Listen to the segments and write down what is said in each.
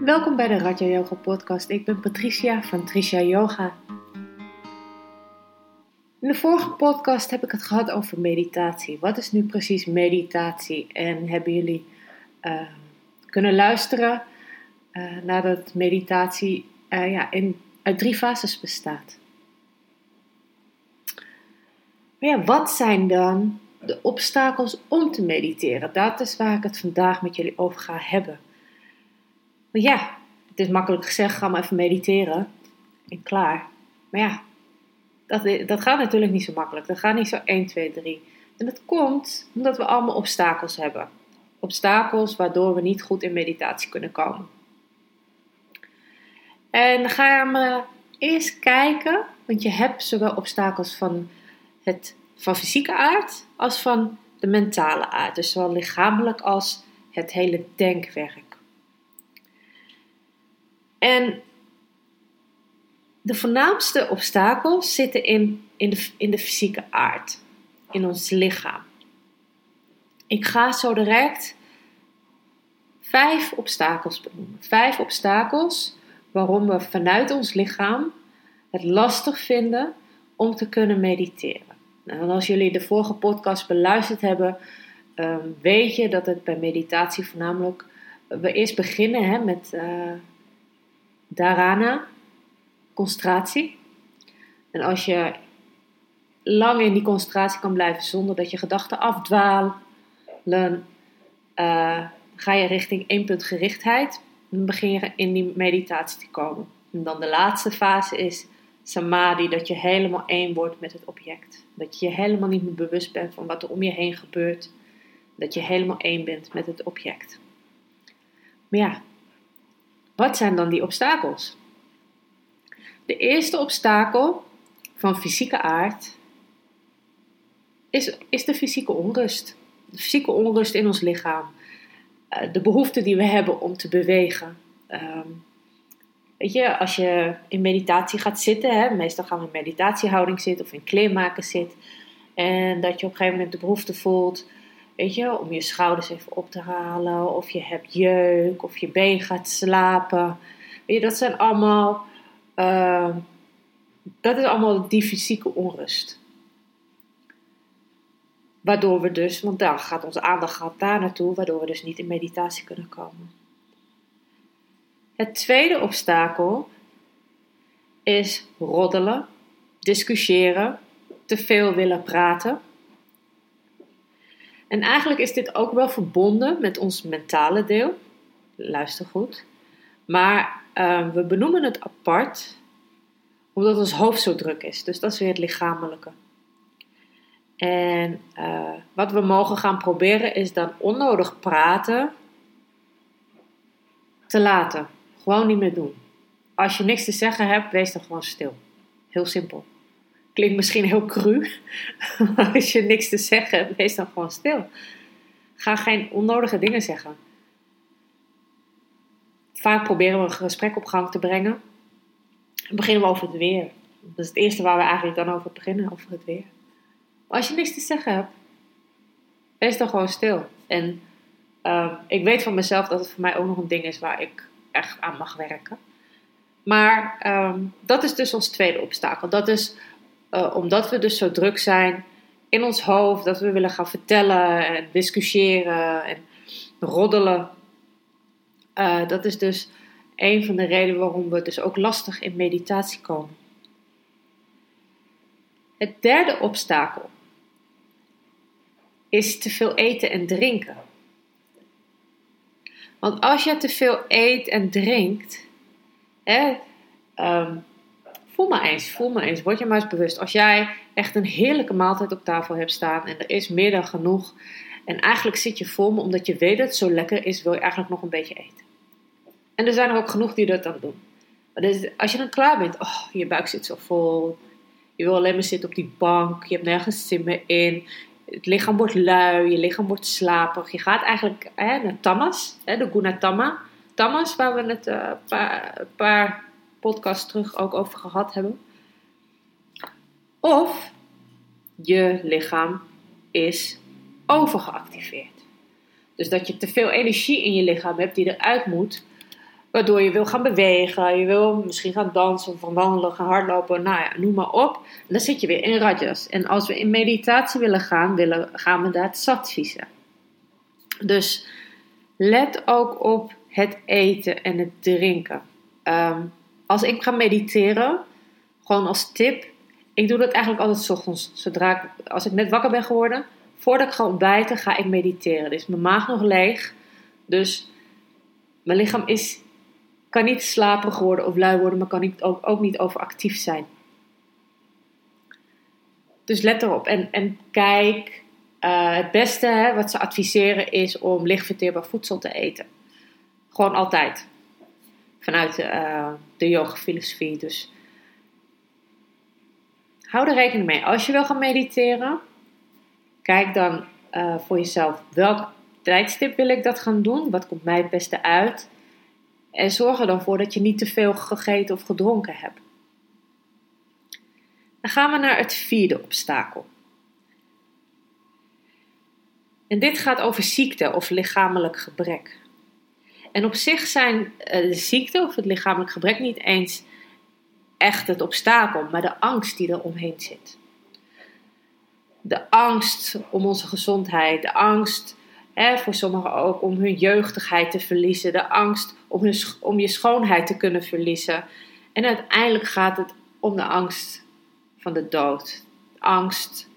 Welkom bij de Raja Yoga Podcast. Ik ben Patricia van Tricia Yoga. In de vorige podcast heb ik het gehad over meditatie. Wat is nu precies meditatie? En hebben jullie uh, kunnen luisteren uh, nadat meditatie uh, ja, in, uit drie fases bestaat? Ja, wat zijn dan de obstakels om te mediteren? Dat is waar ik het vandaag met jullie over ga hebben. Maar ja, het is makkelijk gezegd, ga maar even mediteren en klaar. Maar ja, dat, dat gaat natuurlijk niet zo makkelijk. Dat gaat niet zo 1, 2, 3. En dat komt omdat we allemaal obstakels hebben. Obstakels waardoor we niet goed in meditatie kunnen komen. En dan gaan we eerst kijken, want je hebt zowel obstakels van, het, van fysieke aard als van de mentale aard. Dus zowel lichamelijk als het hele denkwerk. En de voornaamste obstakels zitten in, in, de, in de fysieke aard, in ons lichaam. Ik ga zo direct vijf obstakels benoemen. Vijf obstakels waarom we vanuit ons lichaam het lastig vinden om te kunnen mediteren. Nou, en als jullie de vorige podcast beluisterd hebben, um, weet je dat het bij meditatie voornamelijk we eerst beginnen hè, met uh, dharana, concentratie. En als je lang in die concentratie kan blijven zonder dat je gedachten afdwalen, uh, ga je richting één punt gerichtheid. Dan begin je in die meditatie te komen. En dan de laatste fase is samadhi, dat je helemaal één wordt met het object. Dat je je helemaal niet meer bewust bent van wat er om je heen gebeurt. Dat je helemaal één bent met het object. Maar ja, wat zijn dan die obstakels? De eerste obstakel van fysieke aard is, is de fysieke onrust. De fysieke onrust in ons lichaam. Uh, de behoefte die we hebben om te bewegen. Um, weet je, als je in meditatie gaat zitten, hè, meestal gaan we in meditatiehouding zitten of in kleermaken zitten. En dat je op een gegeven moment de behoefte voelt, weet je, om je schouders even op te halen. Of je hebt jeuk, of je been gaat slapen. Weet je, dat zijn allemaal uh, dat is allemaal die fysieke onrust. Waardoor we dus, want dan gaat onze aandacht gaat daar naartoe, waardoor we dus niet in meditatie kunnen komen. Het tweede obstakel is roddelen, discussiëren, te veel willen praten. En eigenlijk is dit ook wel verbonden met ons mentale deel. Luister goed. Maar uh, we benoemen het apart omdat ons hoofd zo druk is. Dus dat is weer het lichamelijke. En uh, wat we mogen gaan proberen is dan onnodig praten te laten. Gewoon niet meer doen. Als je niks te zeggen hebt, wees dan gewoon stil. Heel simpel. Klinkt misschien heel cru, als je niks te zeggen hebt, wees dan gewoon stil. Ga geen onnodige dingen zeggen. Vaak proberen we een gesprek op gang te brengen. Dan beginnen we over het weer. Dat is het eerste waar we eigenlijk dan over beginnen, over het weer. Maar als je niks te zeggen hebt, wees dan gewoon stil. En uh, ik weet van mezelf dat het voor mij ook nog een ding is waar ik echt aan mag werken. Maar um, dat is dus ons tweede obstakel. Dat is uh, omdat we dus zo druk zijn in ons hoofd, dat we willen gaan vertellen en discussiëren en roddelen. Uh, dat is dus een van de redenen waarom we dus ook lastig in meditatie komen. Het derde obstakel is te veel eten en drinken. Want als je te veel eet en drinkt, hè, um, voel maar eens, voel maar eens, word je maar eens bewust. Als jij echt een heerlijke maaltijd op tafel hebt staan en er is meer dan genoeg, en eigenlijk zit je vol, omdat je weet dat het zo lekker is, wil je eigenlijk nog een beetje eten. En er zijn er ook genoeg die dat dan doen. Maar dus als je dan klaar bent, oh, je buik zit zo vol. Je wil alleen maar zitten op die bank. Je hebt nergens zin meer in. Het lichaam wordt lui. Je lichaam wordt slapig. Je gaat eigenlijk hè, naar tamas. Hè, de gunatama. Tamas, waar we het een uh, paar, paar podcasts terug ook over gehad hebben. Of je lichaam is overgeactiveerd. Dus dat je te veel energie in je lichaam hebt die eruit moet Waardoor je wil gaan bewegen, je wil misschien gaan dansen of wandelen, gaan hardlopen, nou ja, noem maar op. dan zit je weer in rajas. En als we in meditatie willen gaan, willen, gaan we daar satvisen. Dus let ook op het eten en het drinken. Ehm, als ik ga mediteren, gewoon als tip, ik doe dat eigenlijk altijd s ochtends. Zodra ik, als ik net wakker ben geworden, voordat ik ga ontbijten, ga ik mediteren. Dus mijn maag nog leeg. Dus mijn lichaam is, kan niet slaperig worden of lui worden, maar kan niet, ook, ook niet overactief zijn. Dus let erop en, en kijk. Uh, het beste hè, wat ze adviseren is om lichtverteerbaar voedsel te eten. Gewoon altijd. Vanuit uh, de yoga-filosofie. Dus hou er rekening mee. Als je wil gaan mediteren, kijk dan uh, voor jezelf welk tijdstip wil ik dat gaan doen? Wat komt mij het beste uit? En zorg er dan voor dat je niet te veel gegeten of gedronken hebt. Dan gaan we naar het vierde obstakel. En dit gaat over ziekte of lichamelijk gebrek. En op zich zijn eh, de ziekte of het lichamelijk gebrek niet eens echt het obstakel, maar de angst die er omheen zit. De angst om onze gezondheid, de angst voor sommigen ook om hun jeugdigheid te verliezen, de angst om, om je schoonheid te kunnen verliezen. En uiteindelijk gaat het om de angst van de dood, angst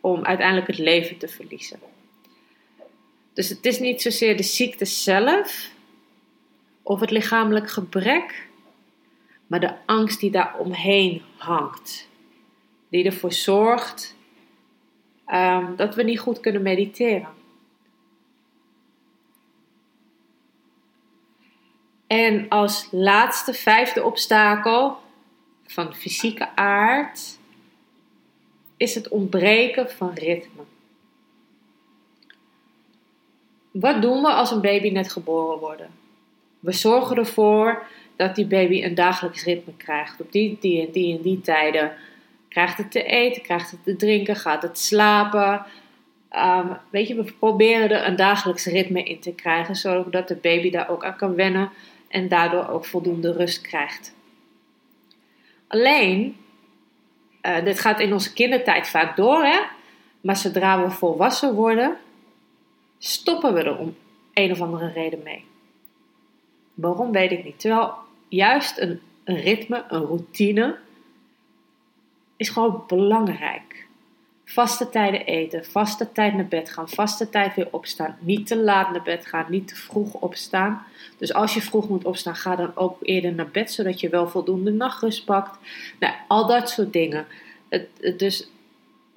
om uiteindelijk het leven te verliezen. Dus het is niet zozeer de ziekte zelf of het lichamelijk gebrek, maar de angst die daar omheen hangt. Die ervoor zorgt um, dat we niet goed kunnen mediteren. En als laatste, vijfde obstakel van fysieke aard is het ontbreken van ritme. Wat doen we als een baby net geboren wordt? We zorgen ervoor dat die baby een dagelijks ritme krijgt. Op die, die en die en die tijden krijgt het te eten, krijgt het te drinken, gaat het slapen. Um, weet je, we proberen er een dagelijks ritme in te krijgen, zodat de baby daar ook aan kan wennen en daardoor ook voldoende rust krijgt. Alleen, uh, dit gaat in onze kindertijd vaak door, hè? maar zodra we volwassen worden, stoppen we er om een of andere reden mee. Waarom weet ik niet. Terwijl juist een, ritme, een routine, is gewoon belangrijk. Vaste tijden eten, vaste tijd naar bed gaan, vaste tijd weer opstaan. Niet te laat naar bed gaan, niet te vroeg opstaan. Dus als je vroeg moet opstaan, ga dan ook eerder naar bed, zodat je wel voldoende nachtrust pakt. Nou, al dat soort dingen. Het, dus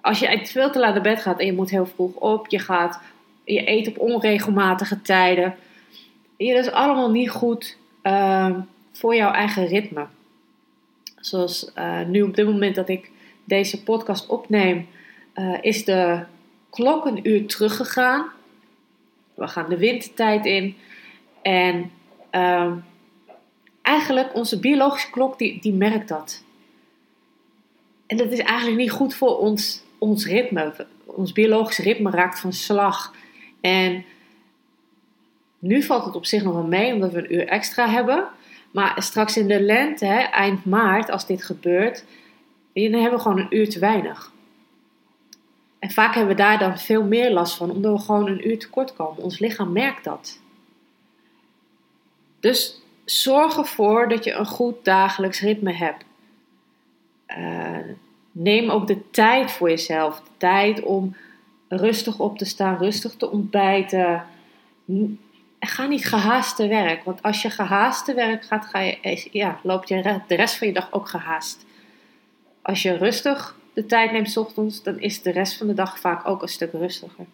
als je veel te laat naar bed gaat en je moet heel vroeg op, je, gaat, je eet op onregelmatige tijden. Ja, dat is allemaal niet goed uh, voor jouw eigen ritme. Zoals uh, nu op dit moment dat ik deze podcast opneem, uh, is de klok een uur teruggegaan. We gaan de wintertijd in. En uh, eigenlijk onze biologische klok, die, die merkt dat. En dat is eigenlijk niet goed voor ons, ons ritme. Ons biologische ritme raakt van slag. En nu valt het op zich nog wel mee, omdat we een uur extra hebben. Maar straks in de lente, hè, eind maart, als dit gebeurt, dan hebben we gewoon een uur te weinig. En vaak hebben we daar dan veel meer last van, omdat we gewoon een uur tekort komen. Ons lichaam merkt dat. Dus zorg ervoor dat je een goed dagelijks ritme hebt. Uh, neem ook de tijd voor jezelf. De tijd om rustig op te staan, rustig te ontbijten ga niet gehaast te werk. Want als je gehaast te werk gaat, ga je, ja, loop je de rest van je dag ook gehaast. Als je rustig de tijd neemt ochtends, dan is de rest van de dag vaak ook een stuk rustiger.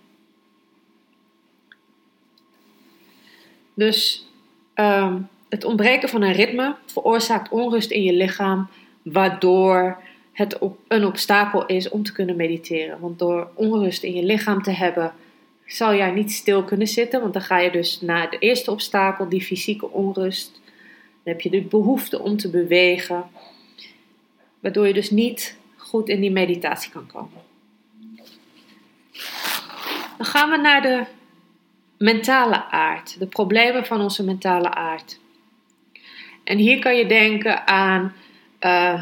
Dus ehm, het ontbreken van een ritme veroorzaakt onrust in je lichaam, waardoor het een obstakel is om te kunnen mediteren. Want door onrust in je lichaam te hebben, zal jij niet stil kunnen zitten, want dan ga je dus naar de eerste obstakel, die fysieke onrust. Dan heb je de behoefte om te bewegen, waardoor je dus niet goed in die meditatie kan komen. Dan gaan we naar de mentale aard, de problemen van onze mentale aard. En hier kan je denken aan uh,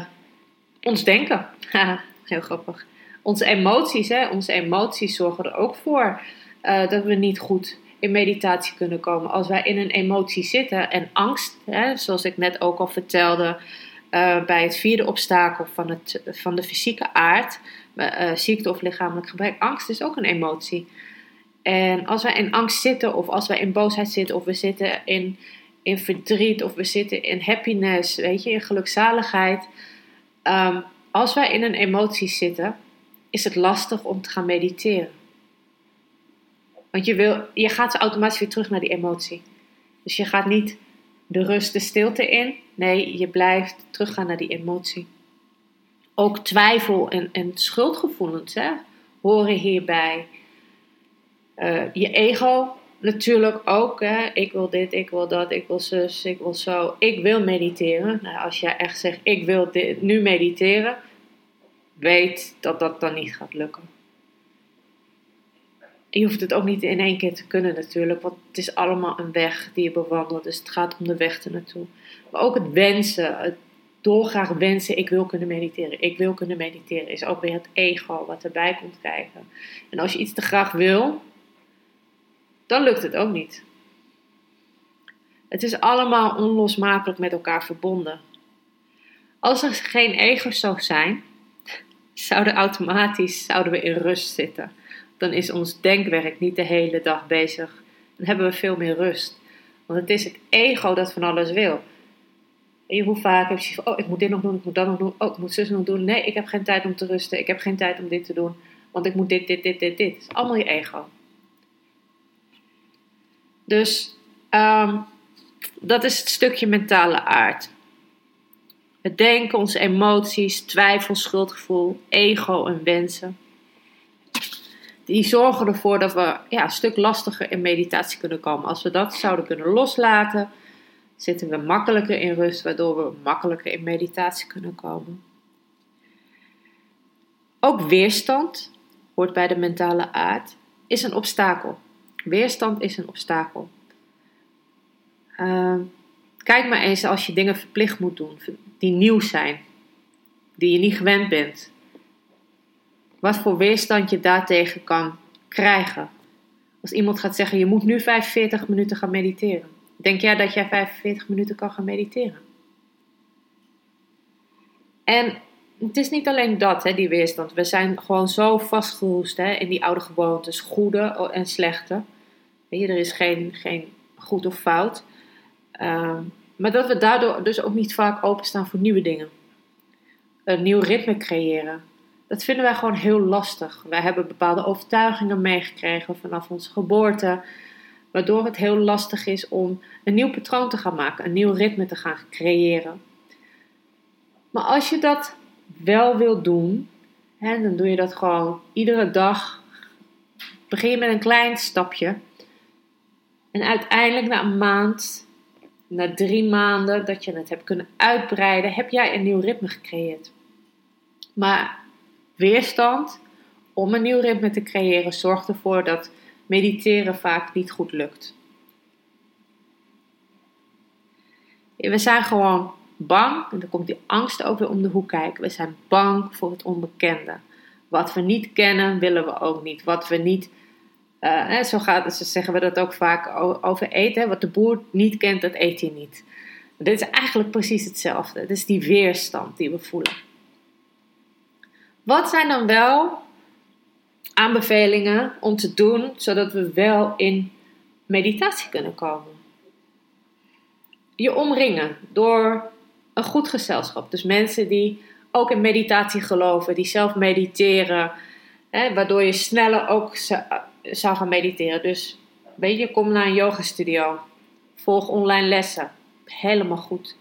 ons denken. Heel grappig. Onze emoties, hè? onze emoties zorgen er ook voor uh, dat we niet goed in meditatie kunnen komen. Als wij in een emotie zitten en angst, hè, zoals ik net ook al vertelde, uh, bij het vierde obstakel van, het, van de fysieke aard, uh, ziekte of lichamelijk gebrek, angst is ook een emotie. En als wij in angst zitten, of als wij in boosheid zitten, of we zitten in, in verdriet, of we zitten in happiness, weet je, in gelukzaligheid. Um, als wij in een emotie zitten, is het lastig om te gaan mediteren. Want je, wil, je gaat automatisch weer terug naar die emotie. Dus je gaat niet de rust, de stilte in. Nee, je blijft teruggaan naar die emotie. Ook twijfel en, en schuldgevoelens hè, horen hierbij. Uh, je ego natuurlijk ook. Hè. Ik wil dit, ik wil dat, ik wil zus, ik wil zo. Ik wil mediteren. Nou, als jij echt zegt, ik wil dit, nu mediteren, weet dat dat dan niet gaat lukken. je hoeft het ook niet in één keer te kunnen natuurlijk, want het is allemaal een weg die je bewandelt. Dus het gaat om de weg ernaartoe. Maar ook het wensen, het dolgraag wensen, ik wil kunnen mediteren, ik wil kunnen mediteren, is ook weer het ego wat erbij komt kijken. En als je iets te graag wil, dan lukt het ook niet. Het is allemaal onlosmakelijk met elkaar verbonden. Als er geen ego zou zijn, zouden automatisch zouden we in rust zitten. Dan is ons denkwerk niet de hele dag bezig. Dan hebben we veel meer rust. Want het is het ego dat van alles wil. En hoe vaak heb je van, oh, ik moet dit nog doen, ik moet dat nog doen, oh, ik moet zus nog doen. Nee, ik heb geen tijd om te rusten, ik heb geen tijd om dit te doen, want ik moet dit, dit, dit, dit, dit. Het is allemaal je ego. Dus um, dat is het stukje mentale aard. Het denken, onze emoties, twijfel, schuldgevoel, ego en wensen. Die zorgen ervoor dat we ja, een stuk lastiger in meditatie kunnen komen. Als we dat zouden kunnen loslaten, zitten we makkelijker in rust, waardoor we makkelijker in meditatie kunnen komen. Ook weerstand hoort bij de mentale aard, is een obstakel. Weerstand is een obstakel. Uh, kijk maar eens als je dingen verplicht moet doen, die nieuw zijn, die je niet gewend bent. Wat voor weerstand je daartegen kan krijgen. Als iemand gaat zeggen, je moet nu 45 minuten gaan mediteren. Denk jij dat jij 45 minuten kan gaan mediteren? En het is niet alleen dat, hè, die weerstand. We zijn gewoon zo vastgeroest hè, in die oude gewoontes, goede en slechte. Weet er is geen, geen goed of fout. Uh, maar dat we daardoor dus ook niet vaak openstaan voor nieuwe dingen. Een nieuw ritme creëren. Dat vinden wij gewoon heel lastig. Wij hebben bepaalde overtuigingen meegekregen vanaf onze geboorte. Waardoor het heel lastig is om een nieuw patroon te gaan maken, een nieuw ritme te gaan creëren. Maar als je dat wel wil doen, hè, dan doe je dat gewoon iedere dag. Begin je met een klein stapje. En uiteindelijk na een maand na drie maanden dat je het hebt kunnen uitbreiden, heb jij een nieuw ritme gecreëerd. Maar weerstand om een nieuw ritme te creëren zorgt ervoor dat mediteren vaak niet goed lukt. We zijn gewoon bang, en dan komt die angst ook weer om de hoek kijken. We zijn bang voor het onbekende. Wat we niet kennen, willen we ook niet. Wat we niet uh, zo gaat, zo zeggen we dat ook vaak over eten. Wat de boer niet kent, dat eet hij niet. Dit is eigenlijk precies hetzelfde. Het is die weerstand die we voelen. Wat zijn dan wel aanbevelingen om te doen zodat we wel in meditatie kunnen komen? Je omringen door een goed gezelschap. Dus mensen die ook in meditatie geloven, die zelf mediteren, hè, waardoor je sneller ook zou gaan mediteren. Dus weet je, kom naar een yoga studio. Volg online lessen. Helemaal goed.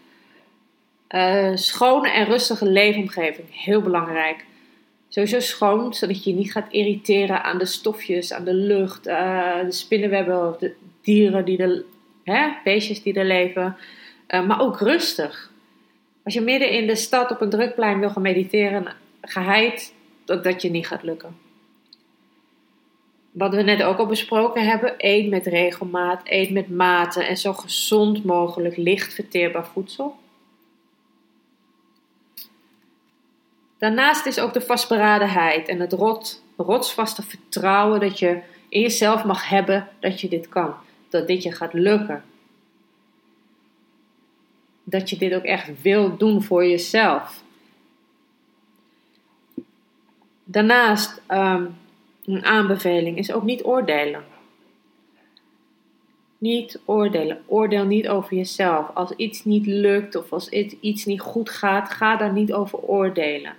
Uh, schone en rustige leefomgeving. Heel belangrijk. Sowieso schoon, zodat je je niet gaat irriteren aan de stofjes, aan de lucht, uh, de spinnenwebben, de dieren die er, hè, beestjes die er leven. Uh, maar ook rustig. Als je midden in de stad op een drukplein wil gaan mediteren, geheid dat dat je niet gaat lukken. Wat we net ook al besproken hebben, eet met regelmaat, eet met mate en zo gezond mogelijk licht verteerbaar voedsel. Daarnaast is ook de vastberadenheid en het rot, rotsvaste vertrouwen dat je in jezelf mag hebben dat je dit kan, dat dit je gaat lukken. Dat je dit ook echt wil doen voor jezelf. Daarnaast um, een aanbeveling is ook niet oordelen. Niet oordelen. Oordeel niet over jezelf. Als iets niet lukt of als iets niet goed gaat, ga daar niet over oordelen.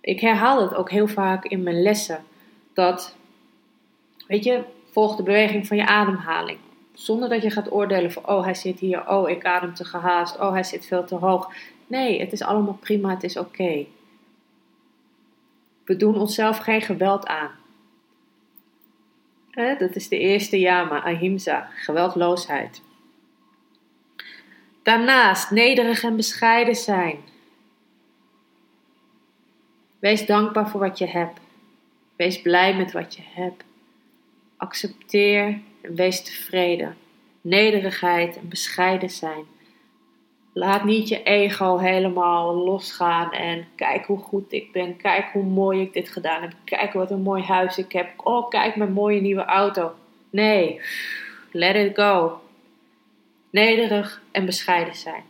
Ik herhaal het ook heel vaak in mijn lessen. Dat, weet je, volg de beweging van je ademhaling. Zonder dat je gaat oordelen van, oh hij zit hier, oh ik adem te gehaast, oh hij zit veel te hoog. Nee, het is allemaal prima, het is oké. We doen onszelf geen geweld aan. Dat is de eerste yama, ahimsa, geweldloosheid. Daarnaast nederig en bescheiden zijn. Wees dankbaar voor wat je hebt. Wees blij met wat je hebt. Accepteer en wees tevreden. Nederigheid en bescheiden zijn. Laat niet je ego helemaal losgaan en kijk hoe goed ik ben. Kijk hoe mooi ik dit gedaan heb. Kijk wat een mooi huis ik heb. Oh, kijk mijn mooie nieuwe auto. Nee, let it go. Nederig en bescheiden zijn.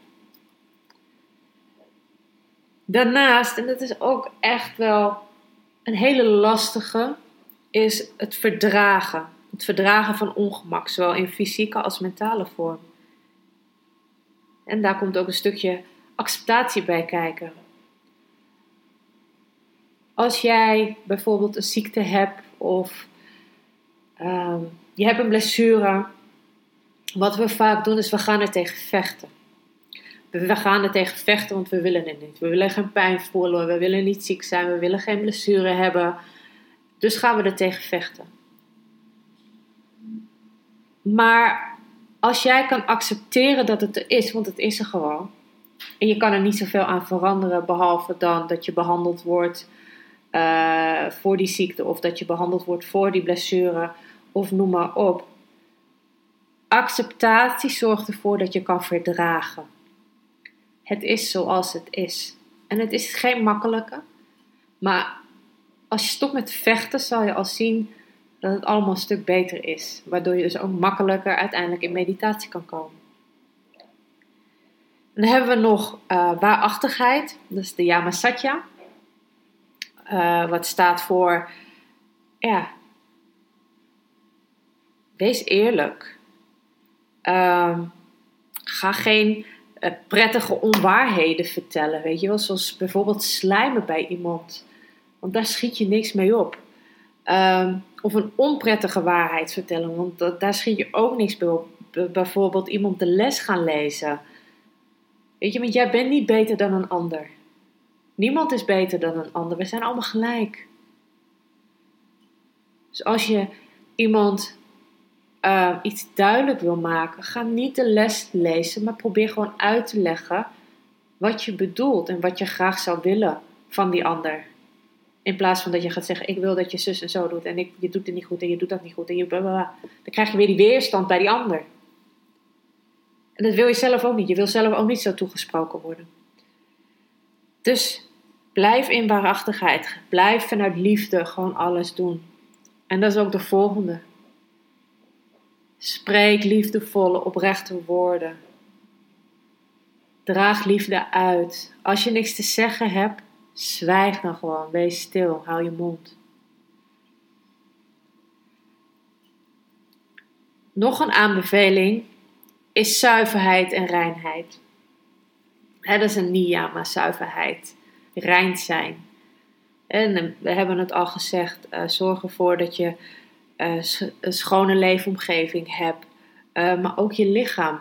Daarnaast, en dat is ook echt wel een hele lastige, is het verdragen. Het verdragen van ongemak, zowel in fysieke als mentale vorm. En daar komt ook een stukje acceptatie bij kijken. Als jij bijvoorbeeld een ziekte hebt of uh, je hebt een blessure, wat we vaak doen is we gaan er tegen vechten. We gaan er tegen vechten, want we willen het niet. We willen geen pijn voelen, we willen niet ziek zijn, we willen geen blessure hebben. Dus gaan we er tegen vechten. Maar als jij kan accepteren dat het er is, want het is er gewoon. En je kan er niet zoveel aan veranderen, behalve dan dat je behandeld wordt uh, voor die ziekte of dat je behandeld wordt voor die blessure of noem maar op. Acceptatie zorgt ervoor dat je kan verdragen. Het is zoals het is. En het is geen makkelijke, maar als je stopt met vechten, zal je al zien dat het allemaal een stuk beter is. Waardoor je dus ook makkelijker uiteindelijk in meditatie kan komen. dan hebben we nog uh, waarachtigheid, dus de Yamasatya. Uh, wat staat voor, ja, wees eerlijk. Uh, ga geen uh, prettige onwaarheden vertellen, weet je wel, zoals bijvoorbeeld slijmen bij iemand. Want daar schiet je niks mee op. Um, of een onprettige waarheid vertellen, want daar schiet je ook niks bij op. Bijvoorbeeld iemand de les gaan lezen. Weet je, want jij bent niet beter dan een ander. Niemand is beter dan een ander. We zijn allemaal gelijk. Dus als je iemand uh, iets duidelijk wil maken, ga niet de les lezen, maar probeer gewoon uit te leggen wat je bedoelt en wat je graag zou willen van die ander. In plaats van dat je gaat zeggen: Ik wil dat je zus en zo doet. En ik, je doet het niet goed en je doet dat niet goed. En je, Dan krijg je weer die weerstand bij die ander. En dat wil je zelf ook niet. Je wil zelf ook niet zo toegesproken worden. Dus blijf in waarachtigheid. Blijf vanuit liefde gewoon alles doen. En dat is ook de volgende. Spreek liefdevolle, oprechte woorden. Draag liefde uit. Als je niks te zeggen hebt, Zwijg dan gewoon, wees stil, hou je mond. Nog een aanbeveling is zuiverheid en reinheid. dat is een niyama, zuiverheid, rein zijn. En eh, we hebben het al gezegd, uh, zorg ervoor dat je uh, een schone leefomgeving hebt, maar ook je lichaam.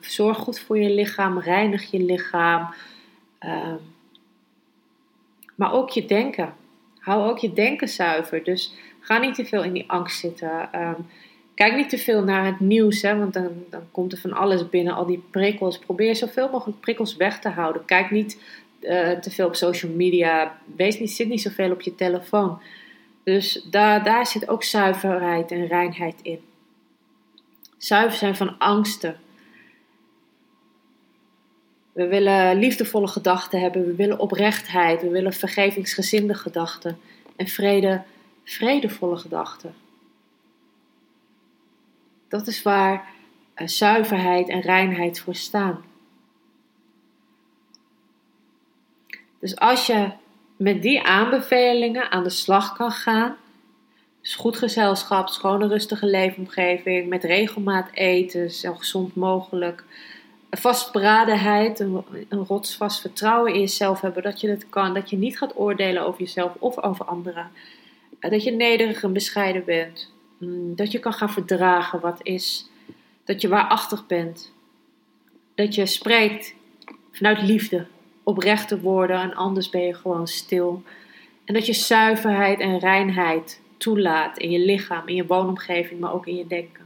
zorg goed voor je lichaam, reinig je lichaam. Maar ook je denken. Hou ook je denken zuiver. Dus ga niet te veel in die angst zitten. Ehm, kijk niet te veel naar het nieuws, hè, want dan, dan komt er van alles binnen, al die prikkels. Probeer zoveel mogelijk prikkels weg te houden. Kijk niet uh, te veel op social media. Wees niet, zit niet zoveel op je telefoon. Dus daar, daar zit ook zuiverheid en reinheid in. Zuiver zijn van angsten. We willen liefdevolle gedachten hebben, we willen oprechtheid, we willen vergevingsgezinde gedachten en vrede, vredevolle gedachten. Dat is waar uh, zuiverheid en reinheid voor staan. Dus als je met die aanbevelingen aan de slag kan gaan, dus goed gezelschap, schone rustige leefomgeving, met regelmaat eten, zo gezond mogelijk, vastberadenheid, een, een rotsvast vertrouwen in jezelf hebben dat je het kan, dat je niet gaat oordelen over jezelf of over anderen, dat je nederig en bescheiden bent, mm, dat je kan gaan verdragen wat is, dat je waarachtig bent, dat je spreekt vanuit liefde, oprechte woorden en anders ben je gewoon stil. En dat je zuiverheid en reinheid toelaat in je lichaam, in je woonomgeving, maar ook in je denken.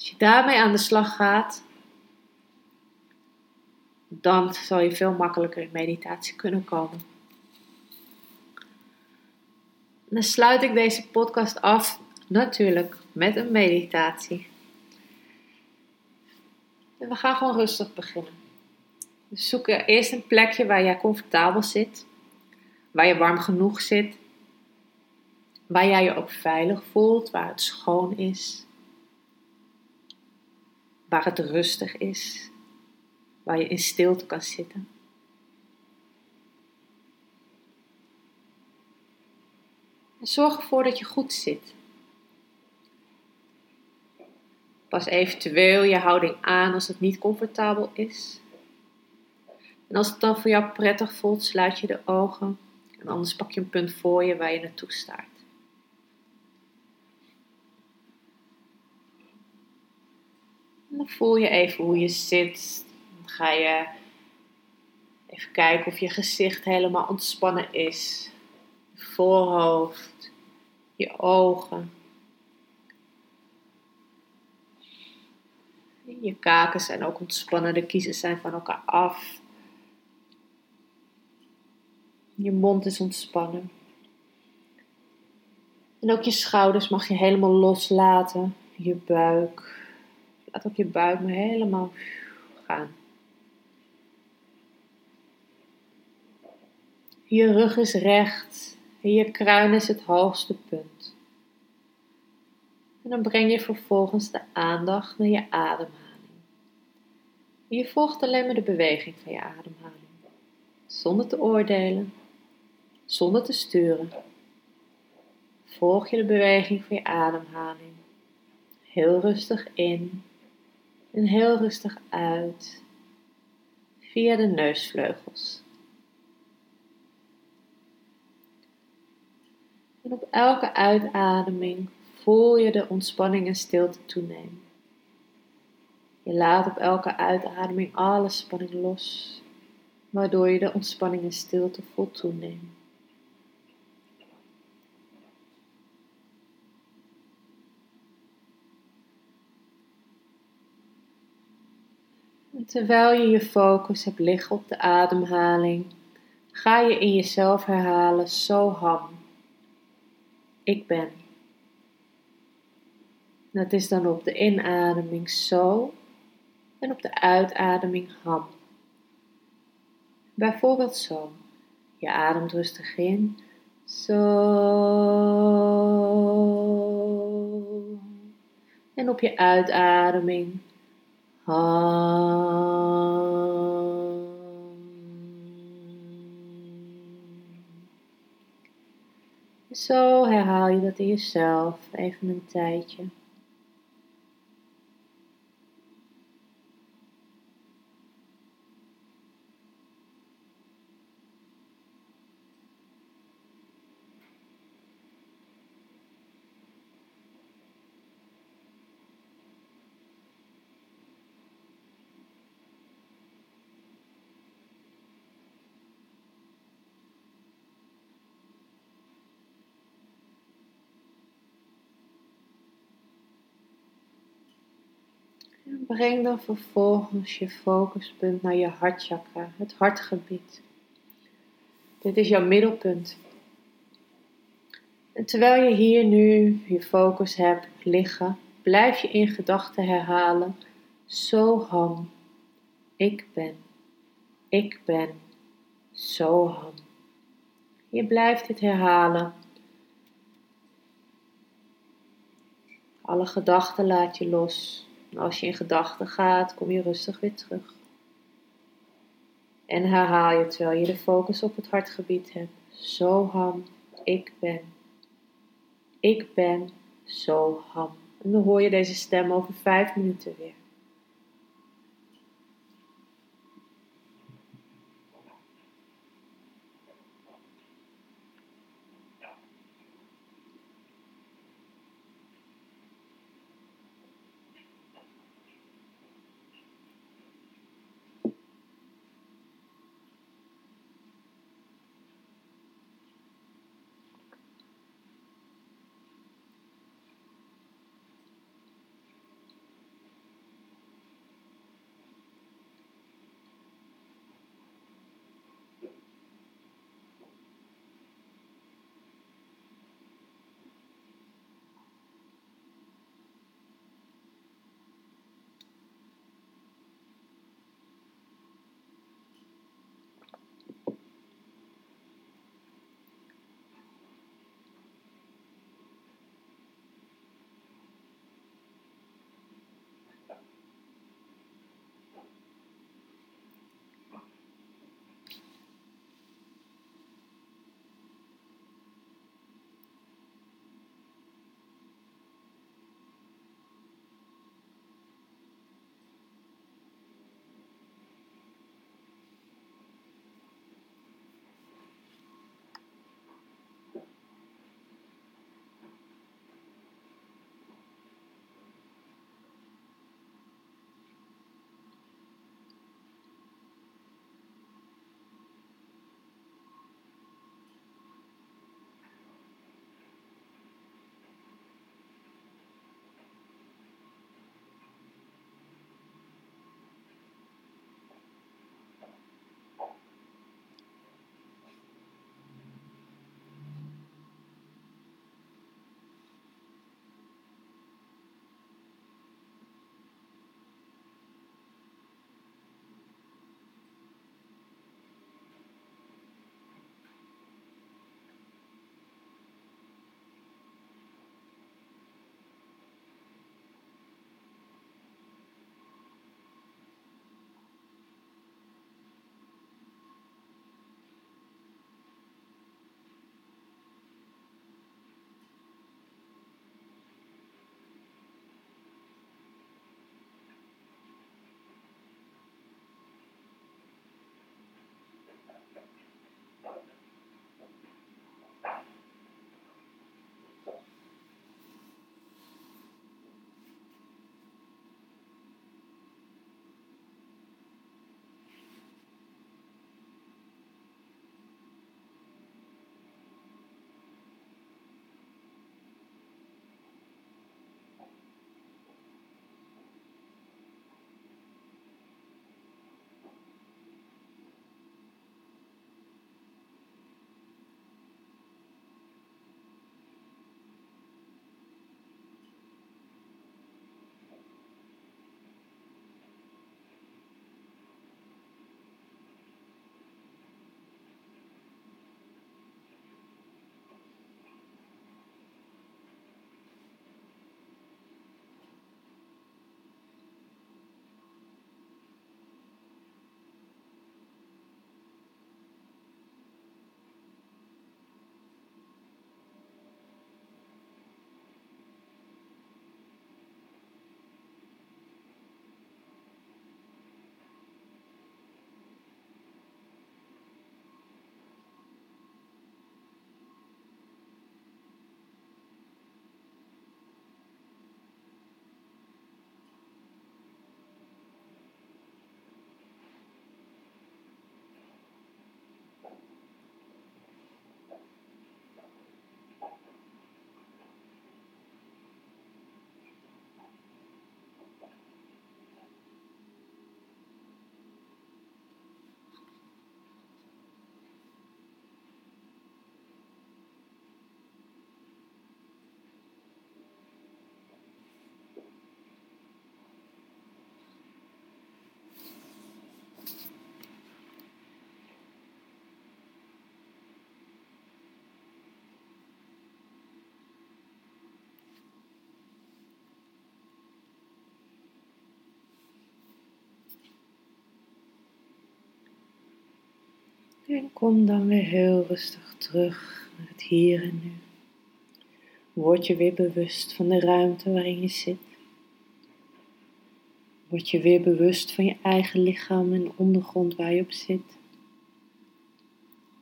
Als je daarmee aan de slag gaat, dan zal je veel makkelijker in meditatie kunnen komen. dan sluit ik deze podcast af, natuurlijk, met een meditatie. En we gaan gewoon rustig beginnen. Dus zoek eerst een plekje waar jij comfortabel zit, waar je warm genoeg zit, waar jij je ook veilig voelt, waar het schoon is, waar het rustig is, waar je in stilte kan zitten. En zorg ervoor dat je goed zit. Pas eventueel je houding aan als het niet comfortabel is. En als het dan voor jou prettig voelt, sluit je de ogen. En anders pak je een punt voor je waar je naartoe staart. En dan voel je even hoe je zit. Dan ga je even kijken of je gezicht helemaal ontspannen is. Je voorhoofd, je ogen. Je kaken zijn ook ontspannen, de kiezen zijn van elkaar af. Je mond is ontspannen. En ook je schouders mag je helemaal loslaten. Je buik. Laat ook je buik maar helemaal gaan. Je rug is recht en je kruin is het hoogste punt. En dan breng je vervolgens de aandacht naar je ademhaling. je volgt alleen maar de beweging van je ademhaling, zonder te oordelen, zonder te sturen. Volg je de beweging van je ademhaling. Heel rustig in en heel rustig uit via de neusvleugels. En op elke uitademing voel je de ontspanning en stilte toenemen. Je laat op elke uitademing alle spanning los, waardoor je de ontspanning en stilte voelt toenemen. Terwijl je je focus hebt liggen op de ademhaling, ga je in jezelf herhalen zo ham. Ik ben. Dat is dan op de inademing zo en op de uitademing ham. Bijvoorbeeld zo. Je ademt rustig in. Zo. En op je uitademing zo herhaal je dat in jezelf even een tijdje. Breng dan vervolgens je focuspunt naar je hartchakra, het hartgebied. Dit is jouw middelpunt. En terwijl je hier nu je focus hebt liggen, blijf je in gedachten herhalen: Soham, ik ben, ik ben, Soham. Je blijft dit herhalen. Alle gedachten laat je los. Als je in gedachten gaat, kom je rustig weer terug. En herhaal je terwijl je de focus op het hartgebied hebt. Soham, ik ben. Ik ben Soham. En dan hoor je deze stem over vijf minuten weer. En kom dan weer heel rustig terug naar het hier en nu. Word je weer bewust van de ruimte waarin je zit. Word je weer bewust van je eigen lichaam en de ondergrond waar je op zit.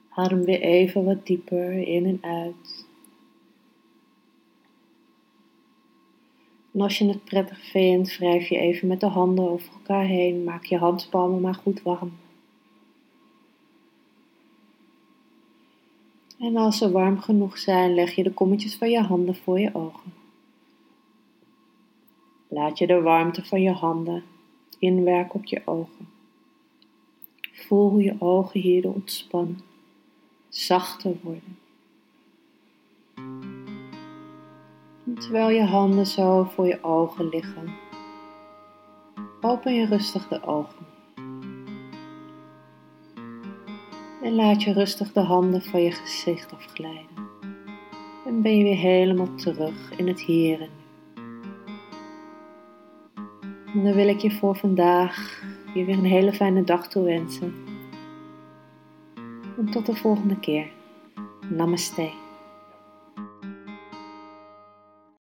Adem weer even wat dieper in en uit. En als je het prettig vindt, wrijf je even met de handen over elkaar heen. Maak je handpalmen maar goed warm. En als ze warm genoeg zijn, leg je de kommetjes van je handen voor je ogen. Laat je de warmte van je handen inwerken op je ogen. Voel hoe je ogen hierdoor ontspannen, zachter worden. En terwijl je handen zo voor je ogen liggen, open je rustig de ogen. En laat je rustig de handen van je gezicht afglijden. En ben je weer helemaal terug in het hier en dan wil ik je voor vandaag je weer een hele fijne dag toewensen. En tot de volgende keer. Namaste.